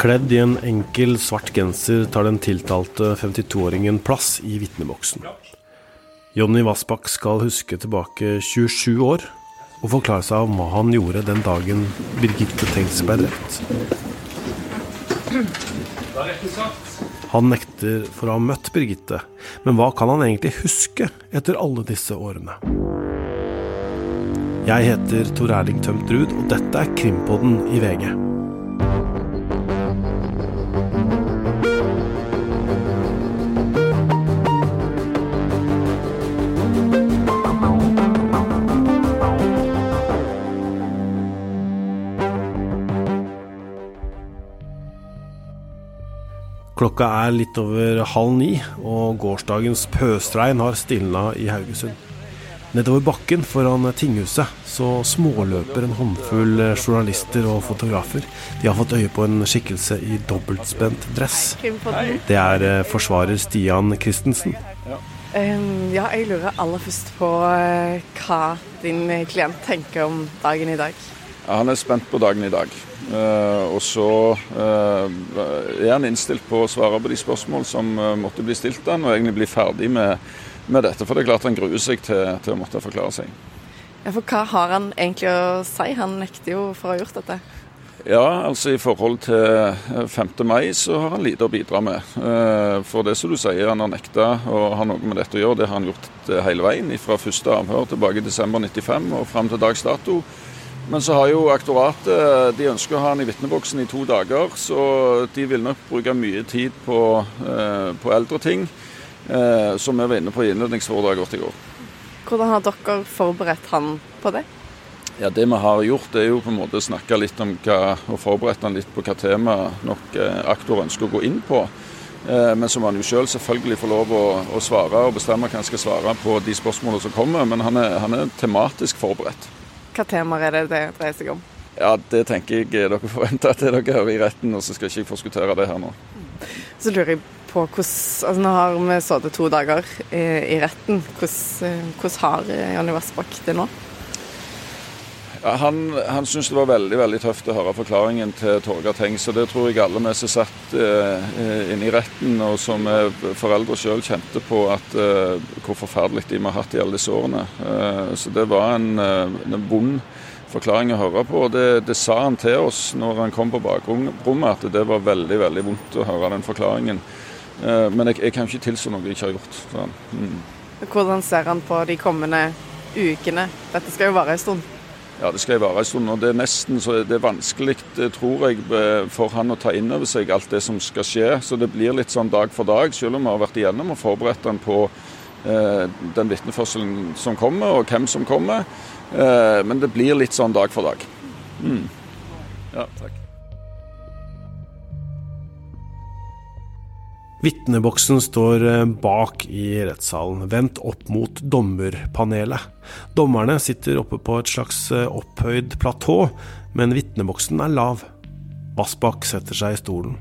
Kledd i en enkel, svart genser tar den tiltalte 52-åringen plass i vitneboksen. Jonny Vassbakk skal huske tilbake 27 år og forklare seg om hva han gjorde den dagen Birgitte Tengs ble drept. Han nekter for å ha møtt Birgitte, men hva kan han egentlig huske etter alle disse årene? Jeg heter Tor Erling Tømt Ruud, og dette er Krimpodden i VG. Klokka er litt over halv ni, og gårsdagens pøsregn har stilna i Haugesund. Nedover bakken foran tinghuset så småløper en håndfull journalister og fotografer. De har fått øye på en skikkelse i dobbeltspent dress. Det er eh, forsvarer Stian Christensen. Um, ja, jeg lurer aller først på uh, hva din klient tenker om dagen i dag. Ja, han er spent på dagen i dag. Uh, og så uh, er han innstilt på å svare på de spørsmål som uh, måtte bli stilt han, og egentlig bli ferdig med, med, dette. For det er klart han gruer seg til, til, å måtte forklare seg. Ja, For hva har han egentlig å si? Han nekter jo for å ha gjort dette. Ja, altså i forhold til 5. mai så har han lite å bidra med. For det som du sier, han har nekta å ha noe med dette å gjøre. Det har han gjort hele veien, fra første avhør tilbake i desember 95 og fram til dags dato. Men så har jo aktoratet De ønsker å ha han i vitneboksen i to dager, så de vil nok bruke mye tid på, eh, på eldre ting, eh, som vi var inne på i innledningsforedraget i går. Hvordan har dere forberedt han på det? Ja, Det vi har gjort, er jo på en måte snakke litt om hva, og forberedt han litt på hva tema nok eh, aktor ønsker å gå inn på. Men så må han jo sjøl selv selvfølgelig få lov å, å, svare og bestemme hva han skal svare på de spørsmålene som kommer. Men han er, han er tematisk forberedt. Hva temaer er det det dreier seg om? Ja, Det tenker jeg dere forventer at dere hører i retten, og så skal jeg ikke forskuttere det her nå. Så lurer jeg på hvordan altså Nå har vi sittet to dager i, i retten. Hvordan, eh, hvordan har Jonny Vassbakk det nå? Han han syntes det var veldig veldig tøft å høre forklaringen til Torgeir Tengs. Og det tror jeg alle vi som satt eh, inne i retten og som foreldre sjøl kjente på at eh, hvor forferdelig de vi har hatt i alle disse årene. Eh, så det var en, eh, en vond forklaring å høre på. og det, det, sa han til oss når han kom på bakrommet, at det var veldig veldig vondt å høre den forklaringen. Eh, men jeg, jeg, kan ikke tilstå noe jeg ikke har gjort. Sånn. Mm. Hvordan ser han på de kommende ukene? Dette skal jo vare en stund. Ja, det skal jeg være en stund. og Det er nesten så det er vanskelig, eh, tror jeg, for han å ta inn over seg alt det som skal skje. Så det blir litt sånn dag for dag, selv om vi har vært igjennom og forberedt han på eh, den vitneførselen som kommer, og hvem som kommer. Eh, men det blir litt sånn dag for dag. Mm. Ja, takk. Vitneboksen står eh, bak i rettssalen, vendt opp mot dommerpanelet. Dommerne sitter oppe på et slags eh, opphøyd platå, men vitneboksen er lav. Vassbakk setter seg i stolen.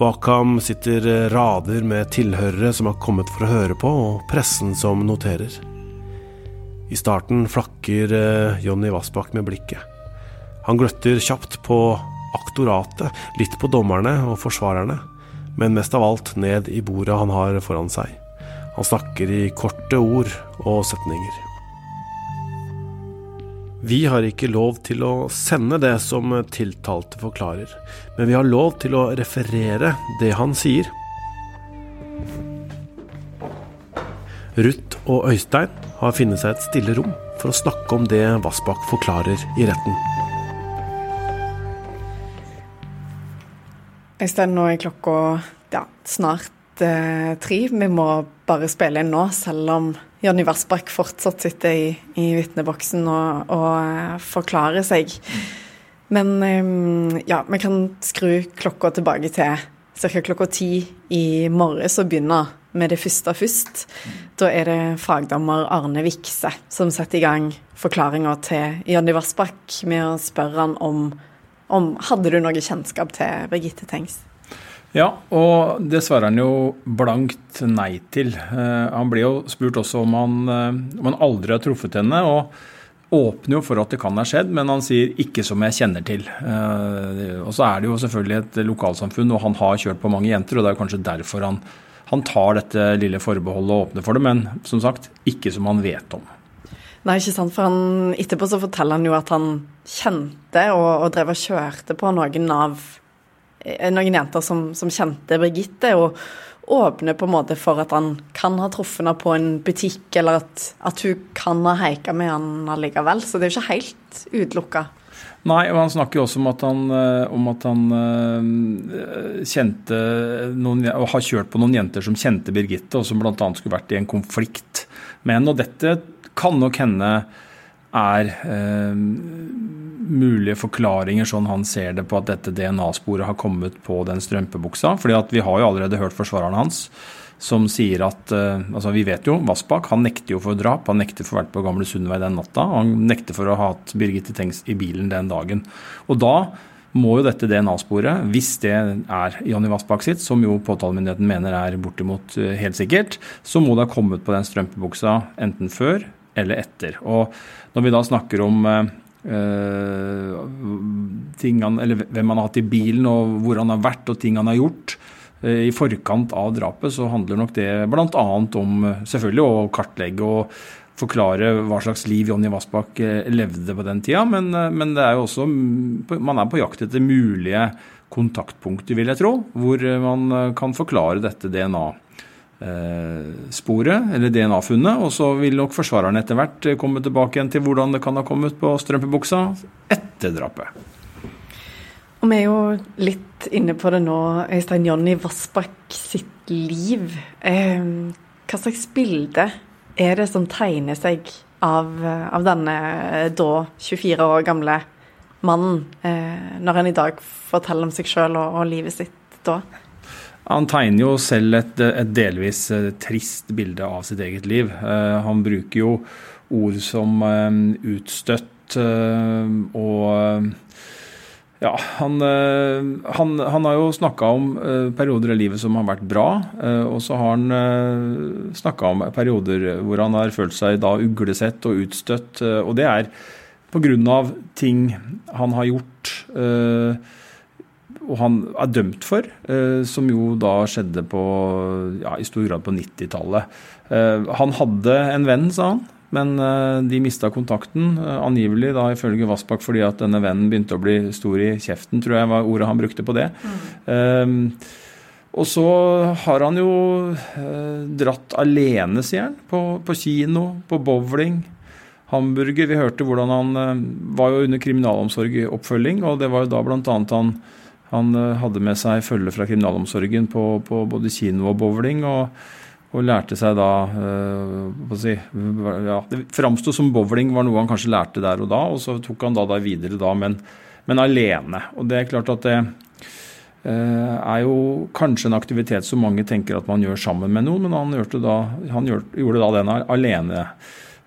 Bak ham sitter eh, rader med tilhørere som har kommet for å høre på, og pressen som noterer. I starten flakker Jonny Vassbakk med blikket. Han gløtter kjapt på aktoratet, litt på dommerne og forsvarerne men mest av alt ned i bordet han har foran seg. Han snakker i korte ord og setninger. Vi har ikke lov til å sende det som tiltalte forklarer, men vi har lov til å referere det han sier. Ruth og Øystein har funnet seg et stille rom for å snakke om det Vassbakk forklarer i retten. Øystein, nå er klokka ja, snart eh, tre. Vi må bare spille inn nå, selv om Jonny Vassbakk fortsatt sitter i, i vitneboksen og, og eh, forklarer seg. Men eh, ja, vi kan skru klokka tilbake til ca. klokka ti i morges og begynne med det første først. Da er det fagdommer Arne Vikse som setter i gang forklaringa til Jonny Vassbakk med å spørre han om om Hadde du noe kjennskap til Birgitte Tengs? Ja, og det svarer han jo blankt nei til. Uh, han blir jo spurt også om han, uh, om han aldri har truffet henne. og åpner jo for at det kan ha skjedd, men han sier 'ikke som jeg kjenner til'. Uh, og Så er det jo selvfølgelig et lokalsamfunn, og han har kjørt på mange jenter, og det er kanskje derfor han, han tar dette lille forbeholdet og åpner for det, men som sagt, ikke som han vet om. Nei, ikke sant, for han, etterpå så forteller han jo at han kjente og, og drev og kjørte på noen av eh, noen jenter som, som kjente Birgitte. og åpner på en måte for at han kan ha truffet henne på en butikk, eller at, at hun kan ha haika med han allikevel. Så det er jo ikke helt utelukka. Nei, og han snakker jo også om at han, eh, om at han uh, kjente noen, og har kjørt på noen jenter som kjente Birgitte, og som bl.a. skulle vært i en konflikt med henne. Og dette kan nok hende er eh, mulige forklaringer, sånn han ser det, på at dette DNA-sporet har kommet på den strømpebuksa. fordi at vi har jo allerede hørt forsvareren hans som sier at eh, altså Vi vet jo Vassbakk han nekter jo for drap. Han nekter for å ha vært på Gamle Sundvei den natta. Han nekter for å ha hatt Birgitte Tengs i bilen den dagen. Og da må jo dette DNA-sporet, hvis det er Jonny Vassbakk sitt, som jo påtalemyndigheten mener er bortimot uh, helt sikkert, så må det ha kommet på den strømpebuksa enten før eller etter. Og når vi da snakker om uh, han, hvem han har hatt i bilen, og hvor han har vært og ting han har gjort. Uh, I forkant av drapet så handler nok det bl.a. om selvfølgelig å kartlegge og forklare hva slags liv Jonny Vassbakk levde på den tida, men, men, det er jo også man er på jakt etter mulige kontaktpunkter, vil jeg tro, hvor man kan forklare dette DNA-et sporet, eller DNA-funnet. Og så vil nok forsvareren etter hvert komme tilbake igjen til hvordan det kan ha kommet på strømpebuksa etter drapet. Og vi er jo litt inne på det nå, Øystein Jonny Vassbakk sitt liv. Eh, hva slags bilde er det som tegner seg av, av denne da 24 år gamle mannen, eh, når han i dag forteller om seg sjøl og, og livet sitt da? Han tegner jo selv et, et, delvis eh, trist bilde av sitt eget liv. Eh, han bruker jo ord som eh, utstøtt og ja, han, han, han, har jo snakka om perioder i livet som har vært bra, og så har han snakka om perioder hvor han har følt seg da uglesett og utstøtt. Og det er pga. ting han har gjort og han er dømt for, eh, som jo da skjedde på, ja, i stor grad på 90-tallet. Eh, han hadde en venn, sa han, men eh, de mista kontakten. Angivelig da ifølge Vassbakk fordi at denne vennen begynte å bli stor i kjeften, tror jeg var ordet han brukte på det. Mm. Og så har han jo dratt alene, sier han, på, på kino, på bowling hamburger. Vi hørte hvordan han var jo under kriminalomsorg oppfølging og det var jo da bl.a. han han eh, hadde med seg følge fra kriminalomsorgen på, på både kino og bowling. og, og lærte seg da uh, si, ja, Det framsto som bowling var noe han kanskje lærte der og da, og så tok han da, det videre da, men, men, alene. Og det er klart at det uh, er jo kanskje en aktivitet som mange tenker at man gjør sammen med noen, men han, da, han gjorde da den alene.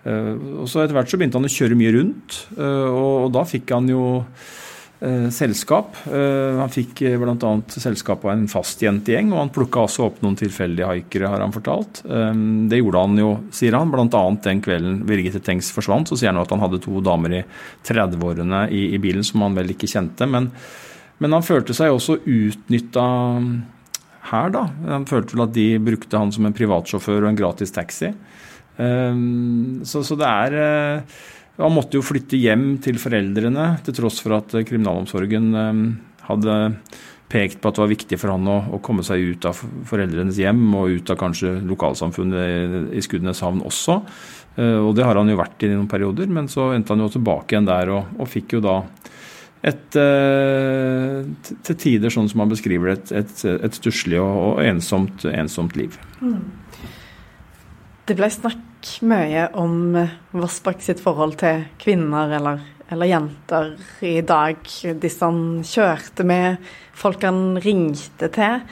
Og så Etter hvert så begynte han å kjøre mye rundt, og, og da fikk han jo Eh, selskap. Eh, han fikk eh, bl.a. selskap av en fastjentegjeng, og han plukka også opp noen tilfeldige haikere, har han fortalt. Det gjorde han jo, sier han, bl.a. den kvelden Birgitte Tengs forsvant. Så sier han at han hadde to damer i 30-årene i, i, bilen som han vel ikke kjente. Men, men han følte seg også utnytta her, da. Han følte vel at de brukte han som en privatsjåfør og en gratis taxi. Så, så det er han måtte jo flytte hjem til foreldrene, til tross for at eh, kriminalomsorgen eh, hadde pekt på at det var viktig for han å, å, komme seg ut av foreldrenes hjem og ut av kanskje lokalsamfunnet i Skudeneshavn også. Eh, og det har han jo vært i noen perioder, men så endte han jo tilbake igjen der og, og fikk jo da et til tider, sånn som han beskriver det, et, et, et stusslig og, og ensomt, ensomt liv. Mm. Det ble snakk mye om Vassbakk sitt forhold til kvinner eller, eller, jenter i dag. Disse han kjørte med, folk han ringte til.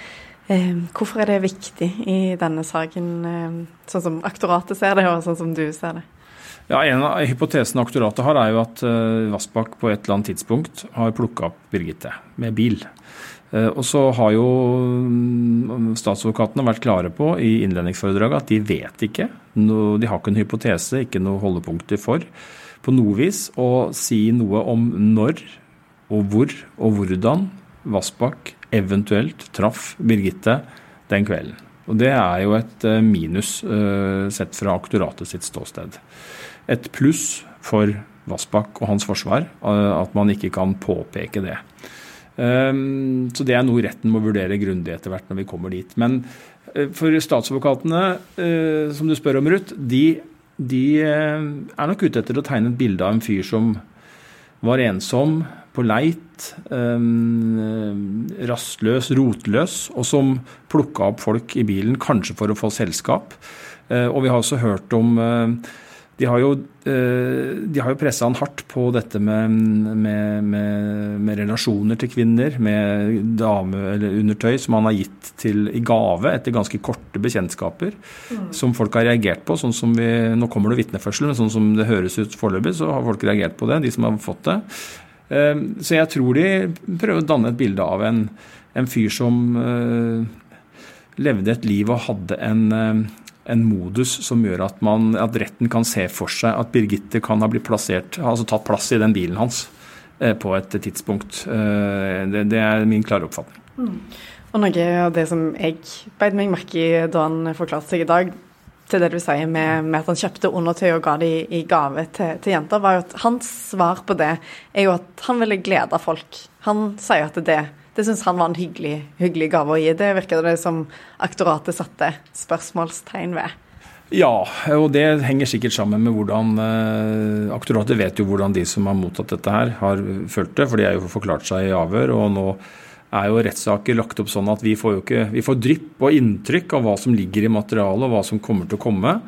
Eh, hvorfor er det viktig i denne saken, eh, sånn som aktoratet ser det, og sånn som du ser det? Ja, En av hypotesene aktoratet har, er jo at Vassbakk på et eller annet tidspunkt har plukka opp Birgitte med bil. Eh, og så har jo mm, statsadvokatene vært klare på i innledningsforedraget at de vet ikke. De har ikke en hypotese, ikke noe holdepunkter for på noe vis å si noe om når og hvor og hvordan Vassbakk eventuelt traff Birgitte den kvelden. Og Det er jo et eh, minus uh, sett fra aktoratet sitt ståsted. Et pluss for Vassbakk og hans forsvar at man ikke kan påpeke det. Um, så Det er noe retten må vurdere grundig etter hvert når vi kommer dit. Men uh, for statsadvokatene, som du spør om, Ruth, de, de er nok ute etter å tegne et bilde av en fyr som var ensom, på leit, um, rastløs, rotløs, og som plukka opp folk i bilen, kanskje for å få selskap. Og vi har også hørt om de har jo, uh, de jo pressa han hardt på dette med, med, med, med, relasjoner til kvinner, med dame eller undertøy som han har gitt til, i gave etter ganske korte bekjentskaper, mm. som folk har reagert på. sånn som vi, Nå kommer det vitneførsel, men sånn som det høres ut foreløpig, så har folk reagert på det, de som har fått det. Ehm, så jeg tror de prøver å danne et bilde av en, en fyr som uh, levde et liv og hadde en, en modus som gjør at, man, at, retten kan se for seg at Birgitte kan ha blitt plassert, altså tatt plass i den bilen hans uh, på et tidspunkt. Det, det, er min klare oppfatning. Mm. Og Noe av det som jeg beit meg merke i da han forklarte seg i dag, til det du sier med, med, at han kjøpte undertøy og ga det i, i gave til, til, jenter, var jo at hans svar på det er jo at han ville glede folk. Han sier at det, det syns han var en hyggelig, hyggelig gave å gi. Det virker det som aktoratet satte spørsmålstegn ved. Ja, og det henger sikkert sammen med hvordan eh, Aktoratet vet jo hvordan de som har mottatt dette her, har følt det, for de har jo forklart seg i avhør. og nå er jo rettssaker lagt opp sånn at vi får, jo ikke, vi får drypp og inntrykk av hva som ligger i materialet og hva som kommer til å komme.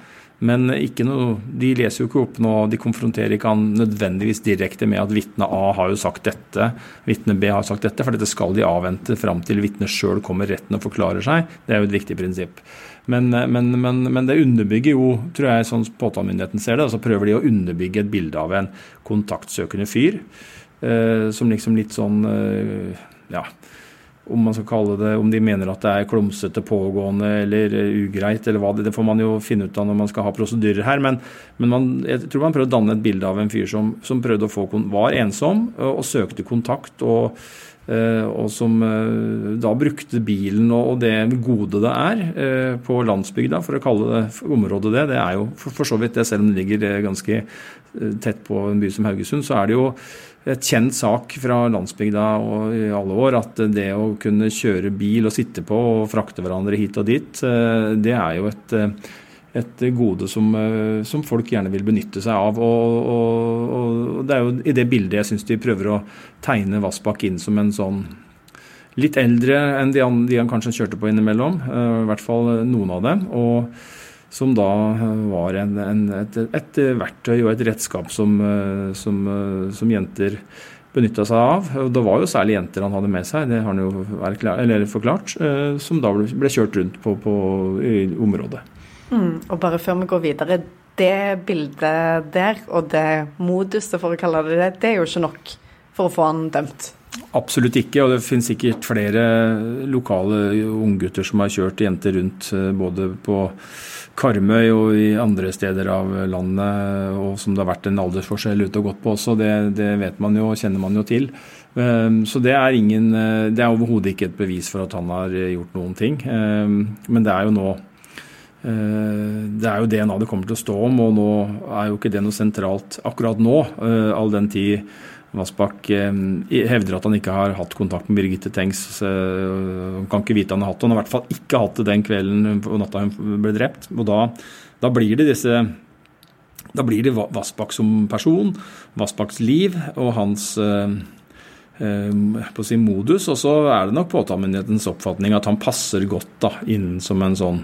Men noe, de leser jo ikke opp noe, de konfronterer ikke han nødvendigvis direkte med at vitne A har jo sagt dette, vitne B har sagt dette, for dette skal de avvente fram til vitnet sjøl kommer retten og forklarer seg. Det er jo et viktig prinsipp. Men, men, men, men det underbygger jo, tror jeg, sånn påtalemyndigheten ser det, altså prøver de å underbygge et bilde av en kontaktsøkende fyr. Eh, som liksom litt sånn eh, ja, om man skal kalle det, om de mener at det er klumsete, pågående eller eh, ugreit, eller hva det, det får man jo finne ut av når man skal ha prosedyrer her. Men, men man, jeg tror man prøvde å danne et bilde av en fyr som, som prøvde å få, var ensom og, og søkte kontakt. og og som da brukte bilen og, det gode det er på landsbygda, for å kalle det området det. Det er jo for så vidt det, selv om det ligger ganske tett på en by som Haugesund, så er det jo et kjent sak fra landsbygda i alle år at det å kunne kjøre bil og sitte på og frakte hverandre hit og dit, eh, det er jo et, eh, et gode som, eh, som, folk gjerne vil benytte seg av. Og, og, og Det er jo i det bildet jeg syns de prøver å tegne Vassbakk inn som en sånn litt eldre enn de, de han kanskje kjørte på innimellom. I hvert fall noen av dem. og som da eh, var en, en, et, et, verktøy og et redskap som, eh, som, eh, som jenter benytta seg av. Og det var jo særlig jenter han hadde med seg, det har han jo erklært, forklart, som da ble, ble kjørt rundt på, på i området. Mm, og bare før vi går videre, det bildet der, og det moduset, for å kalle det det, det er jo ikke nok for å få han dømt? Absolutt ikke, og det finnes sikkert flere lokale unggutter som har kjørt jenter rundt både på Karmøy og i andre steder av landet, og som det har vært en aldersforskjell ute og gått på også, det, det vet man jo og kjenner man jo til. Ehm, så det er, ingen, det er overhodet ikke et bevis for at han har gjort noen ting. Ehm, men det er jo nå eh, det er jo DNA det kommer til å stå om, og nå er jo ikke det noe sentralt akkurat nå, eh, all den tid Vassbakk eh, hevder at han ikke har hatt kontakt med Birgitte Tengs. Eh, han kan ikke vite han har hatt det. Han har i hvert fall ikke hatt det den kvelden og natta hun ble drept. Og da, da blir det disse da blir det Vassbakk som person, Vassbakks liv og hans eh, på sin modus. Og så er det nok påtalemyndighetens oppfatning at han passer godt da, inn som en sånn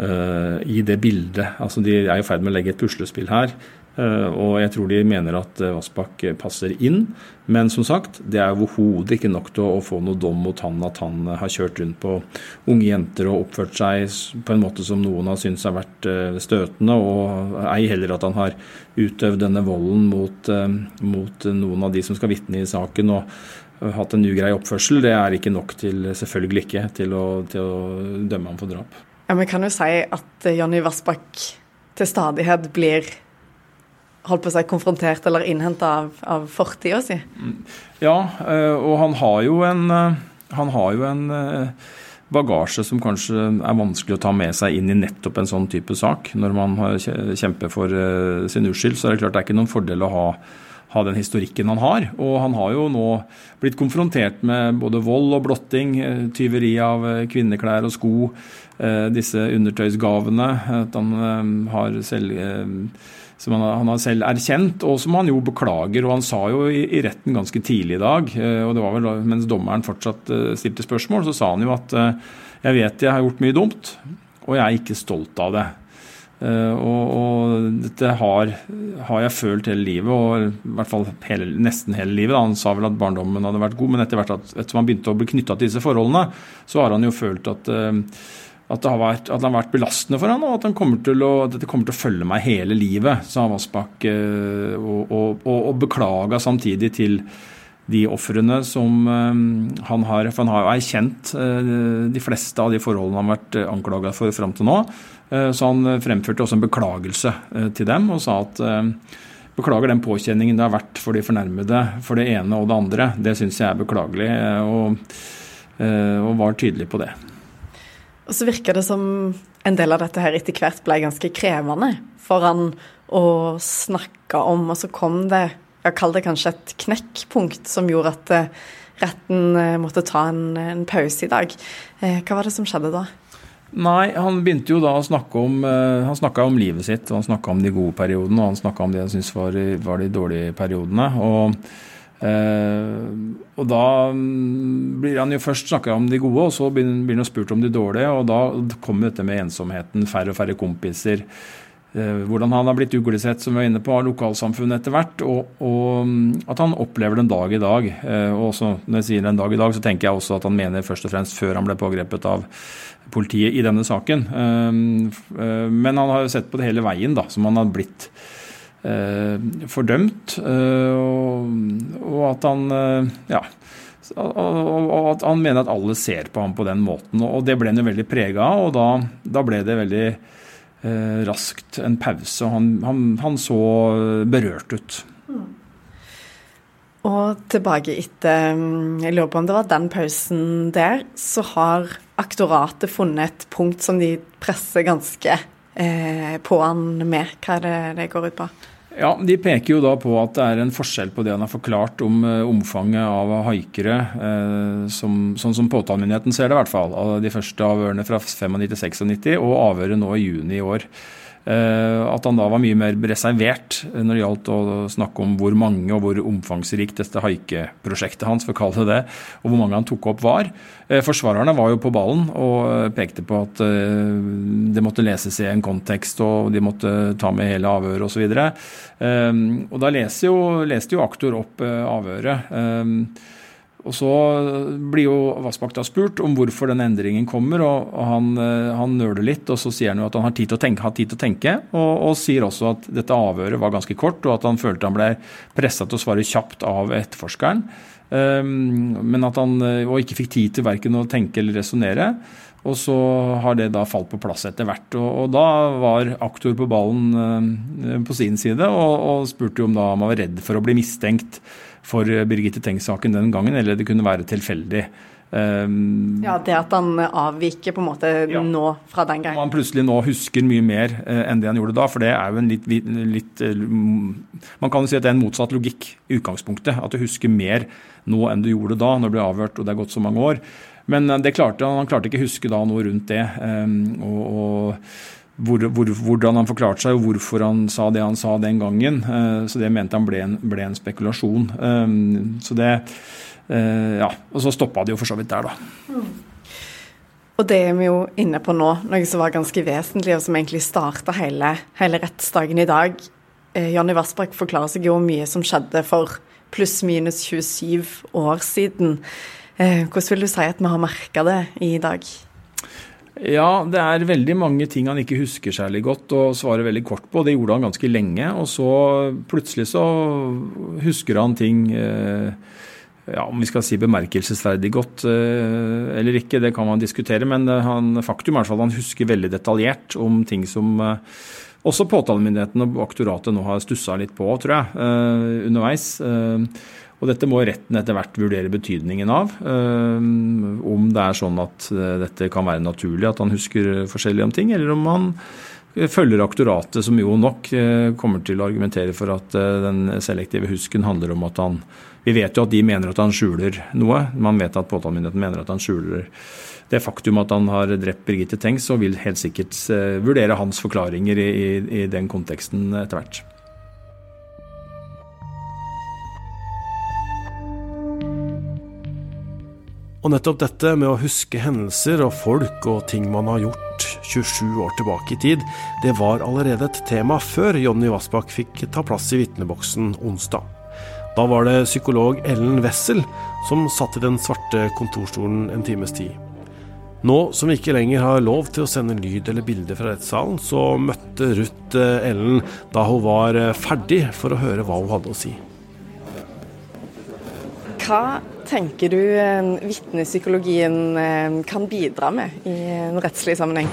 i det bildet. Altså De er i ferd med å legge et puslespill her Eh, og jeg tror de mener at eh, Vassbakk passer inn. Men som sagt, det er overhodet ikke nok til å få noe dom mot han at han eh, har kjørt rundt på unge jenter og oppført seg på en måte som noen har syntes har vært støtende, og ei heller at han har utøvd denne volden mot, mot noen av de som skal vitne i saken. og hatt en ugrei oppførsel, det er ikke nok til, selvfølgelig ikke, til å, til å dømme ham for drap. Ja, Vi kan jo si at Jonny Vassbakk til stadighet blir holdt på å si konfrontert eller innhenta av, av fortida si. Ja, og han har jo en, han har jo en bagasje som kanskje er vanskelig å ta med seg inn i nettopp en sånn type sak. Når man kjemper for sin uskyld, så er det klart det er ikke noen fordel å ha ha den historikken han har. Og han har jo nå blitt konfrontert med både vold og blotting, eh, tyveri av eh, kvinneklær og sko, eh, disse undertøysgavene at han har selv som han, har selv erkjent, og som han jo beklager. og Han sa jo i, retten ganske tidlig i dag, og det var vel mens dommeren fortsatt stilte spørsmål, så sa han jo at jeg vet jeg har gjort mye dumt, og jeg er ikke stolt av det. Og, og, dette har, har, jeg følt hele livet, og i hvert fall hele, nesten hele livet. Da. Han sa vel at barndommen hadde vært god, men etter hvert at, etter han begynte å bli knytta til disse forholdene, så har han jo følt at, uh, at, det har vært, at det har vært belastende for han, og at, kommer å, dette kommer til å følge meg hele livet, sa Vassbakk. Uh, og, og, og beklaga samtidig til de ofrene som han har For han har jo erkjent de fleste av de forholdene han har vært anklaga for fram til nå. Eh, så han eh, fremførte også en beklagelse eh, til dem og sa at beklager den påkjenningen det har vært for de fornærmede for det ene og det andre. Det syns jeg er beklagelig, og, og, var tydelig på det. Og Så virker det som en del av dette her etter hvert ble ganske krevende for han å snakke om, og så kom det, jeg kaller det kanskje et knekkpunkt, som gjorde at retten måtte ta en, en pause i dag. Hva var det som skjedde da? Nei, han begynte jo da å snakke om Han snakka om livet sitt, og han snakka om de gode periodene, og han snakka om det han syntes var, var, de dårlige periodene. Og, og da mm, blir han jo først snakka om de gode, og så blir, han spurt om de dårlige, og da kommer dette med ensomheten, færre og færre kompiser. Uh, hvordan han har blitt uglesett som vi var inne på, av lokalsamfunnet etter hvert, og, og, mm, at han opplever den dag i dag. og også, Når jeg sier den dag i dag, så tenker jeg også at han mener først og fremst før han ble pågrepet av politiet i denne saken. Eh, men han har jo sett på det hele veien, da, som han har blitt eh, fordømt. Eh, og at han ja, og at han mener at alle ser på ham på den måten. Og det ble han jo veldig prega av, og da, da, ble det veldig eh, raskt en pause. og han, han, han så berørt ut. Mm. Og tilbake etter mm, Jeg lurer på om det var den pausen der, så har aktoratet funnet et punkt som de presser ganske eh, på han med. Hva er det det går ut på? Ja, De peker jo da på at det er en forskjell på det han har forklart om uh, omfanget av haikere, uh, som, sånn som påtalemyndigheten ser det, i hvert fall. Av de første avhørene fra 95-96 og avhøret nå i juni i år. Eh, at han da var mye mer reservert når det gjaldt å snakke om hvor mange og hvor omfangsrikt dette haikeprosjektet hans, for å kalle det det, og hvor mange han tok opp var. Eh, forsvarerne var jo på ballen og eh, pekte på at det måtte leses i en kontekst, og de måtte ta med hele avhøret osv. Og, så og da leste jo, leste jo aktor opp avhøret. Og Så blir jo Vassbakk da spurt om hvorfor den endringen kommer, og, han, eh, han nøler litt. og Så sier han jo at han har tid til å tenke, til å tenke og, og, sier også at dette avhøret var ganske kort, og at han følte han ble pressa til å svare kjapt av etterforskeren. Um, men at han eh, og ikke fikk tid til verken å tenke eller resonnere. Og så har det da falt på plass etter hvert. Og, og da var aktor på ballen uh, på sin side og, og spurte om da han var redd for å bli mistenkt for Birgitte Tengs-saken den gangen, eller det kunne være tilfeldig. Um, ja, Det at han avviker på en måte ja. nå fra den gangen. Og han plutselig nå husker mye mer uh, enn det han gjorde da. For det er jo en litt, litt uh, Man kan jo si at det er en motsatt logikk i utgangspunktet. At du husker mer nå enn du gjorde da, når du ble avhørt og det er gått så mange år. Men uh, det klarte, han klarte ikke å huske da noe rundt det. Um, og, og hvor, hvor, hvordan han forklarte seg og hvorfor han sa det han sa den gangen. Eh, så det mente han ble en, ble en spekulasjon. Eh, så det eh, Ja. Og så stoppa det jo for så vidt der, da. Mm. Og det er vi jo inne på nå, noe som var ganske vesentlig, og som egentlig starta hele, hele rettsdagen i dag. Jonny Vassbakk forklarer seg jo mye som skjedde for pluss-minus 27 år siden. Hvordan vil du si at vi har merka det i dag? Ja, det er veldig mange ting han ikke husker særlig godt og svarer veldig kort på. Det gjorde han ganske lenge. Og så plutselig så husker han ting eh, ja, om vi skal si bemerkelsesverdig godt eh, eller ikke, det kan man diskutere. Men han, faktum er at han husker veldig detaljert om ting som også påtalemyndigheten og aktoratet nå har stussa litt på, tror jeg, underveis. Og dette må retten etter hvert vurdere betydningen av. Uh, om det er sånn at dette kan være naturlig at han husker forskjellig om ting, eller om han følger aktoratet, som jo nok kommer til å argumentere for at den selektive husken handler om at han Vi vet jo at de mener at han skjuler noe. Man vet at påtalemyndigheten mener at han skjuler det faktum at han har drept Birgitte Tengs, og vil helt sikkert eh, vurdere hans forklaringer i, i, i den konteksten etter hvert. Og nettopp dette med å huske hendelser og folk og ting man har gjort 27 år tilbake i tid, det var allerede et tema før Jonny Vassbakk fikk ta plass i vitneboksen onsdag. Da var det psykolog Ellen Wessel som satt i den svarte kontorstolen en times tid. Nå som vi ikke lenger har lov til å sende lyd eller bilder fra rettssalen, så møtte Ruth eh, Ellen da hun var eh, ferdig for å høre hva hun hadde å si. Hva tenker du eh, vitnepsykologien kan bidra med i en rettslig sammenheng?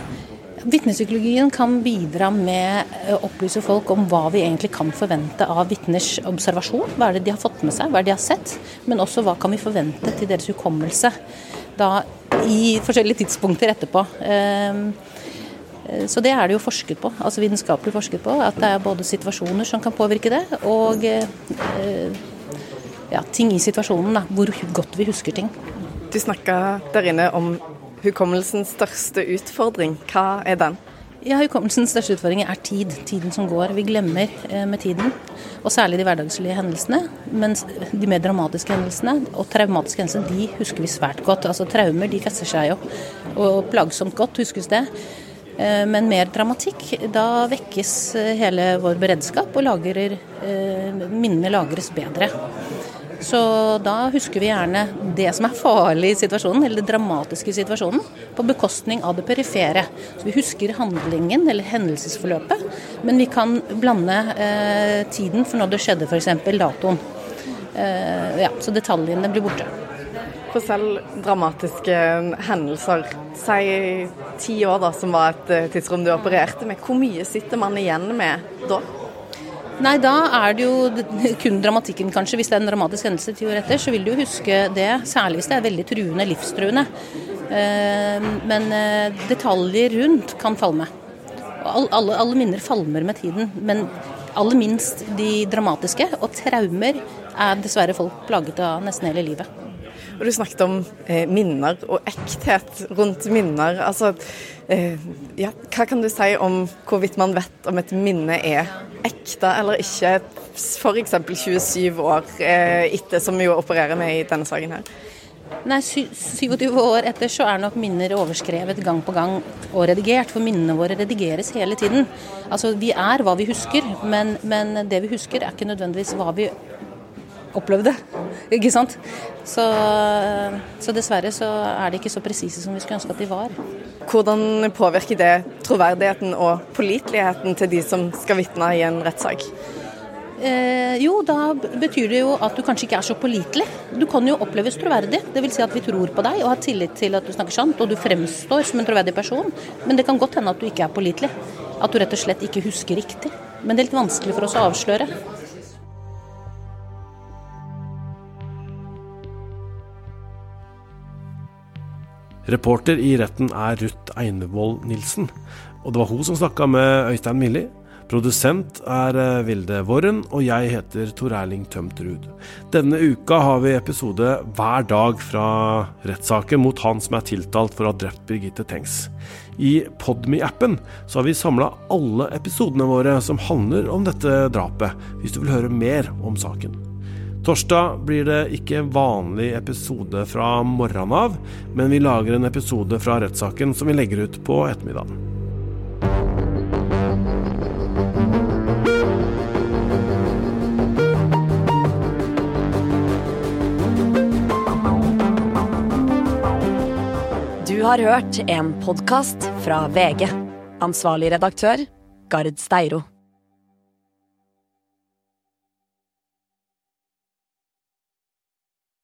Vitnepsykologien kan bidra med å opplyse folk om hva vi egentlig kan forvente av vitners observasjon. Hva er det de har fått med seg, hva er det de har sett. Men også hva kan vi forvente til deres hukommelse. Da i forskjellige tidspunkter etterpå. Ehm, så det er det jo forsket på, altså vitenskapelig forsket på. At det er både situasjoner som kan påvirke det, og eh, ja, ting i situasjonen. Da, hvor godt vi husker ting. Du snakka der inne om hukommelsens største utfordring. Hva er den? Ja, Hukommelsens største utfordring er tid. Tiden som går. Vi glemmer eh, med tiden. Og særlig de hverdagslige hendelsene. Mens de mer dramatiske hendelsene og traumatiske hendelsene de husker vi svært godt. Altså Traumer de fester seg jo. Og plagsomt godt huskes det. Eh, men mer dramatikk, da vekkes eh, hele vår beredskap, og lagrer, minnene lagres bedre. Så da husker vi gjerne det som er farlig i situasjonen, eller det dramatiske i situasjonen, på bekostning av det perifere. Så vi husker handlingen eller hendelsesforløpet, men vi kan blande eh, tiden for når det skjedde, f.eks. datoen. Eh, ja, så detaljene blir borte. For selv dramatiske hendelser, si ti år da, som var et eh, tidsrom du opererte med, hvor mye sitter man igjen med da? Nei, da er det jo kun dramatikken, kanskje. Hvis det er en dramatisk hendelse ti år etter, så vil du jo huske det. Særlig hvis det er veldig truende, livstruende. Eh, men eh, detaljer rundt kan falme. Alle, alle minner falmer med tiden. Men aller minst de dramatiske. Og traumer er dessverre folk plaget av nesten hele livet. Og Du snakket om eh, minner og ekthet rundt minner. Altså, eh, ja, hva kan du si om hvorvidt man vet om et minne er ekte eller ikke, f.eks. 27 år eh, etter, som vi jo opererer med i denne saken her? Nei, 27 år etter så er nok minner overskrevet gang på gang og redigert. For minnene våre redigeres hele tiden. Altså, Vi er hva vi husker, men, men det vi husker er ikke nødvendigvis hva vi opplevde. Ikke sant? Så, så, dessverre så er de ikke så presise som vi skulle ønske at de var. Hvordan påvirker det troverdigheten og påliteligheten til de som skal vitne i en rettssak? Eh, jo, da betyr det jo at du kanskje ikke er så pålitelig. Du kan jo oppleves troverdig. Dvs. Si at vi tror på deg og har tillit til at du snakker sant og du fremstår som en troverdig person. Men det kan godt hende at du ikke er pålitelig. At du rett og slett ikke husker riktig. Men det er litt vanskelig for oss å avsløre. Reporter i retten er Ruth Einevold Nilsen, og det var hun som snakka med Øystein Milli. Produsent er eh, Vilde Worren, og jeg heter Tor Erling Tømt Ruud. Denne uka har vi episode hver dag fra rettssaken mot han som er tiltalt for å ha drept Birgitte Tengs. I Podme-appen så har vi samla alle episodene våre som handler om dette drapet, hvis du vil høre mer om saken. Torsdag blir det ikke vanlig episode fra morgenen av, men vi lager en episode fra rettssaken som vi legger ut på ettermiddagen. Du har hørt en podkast fra VG. Ansvarlig redaktør, Gard Steiro.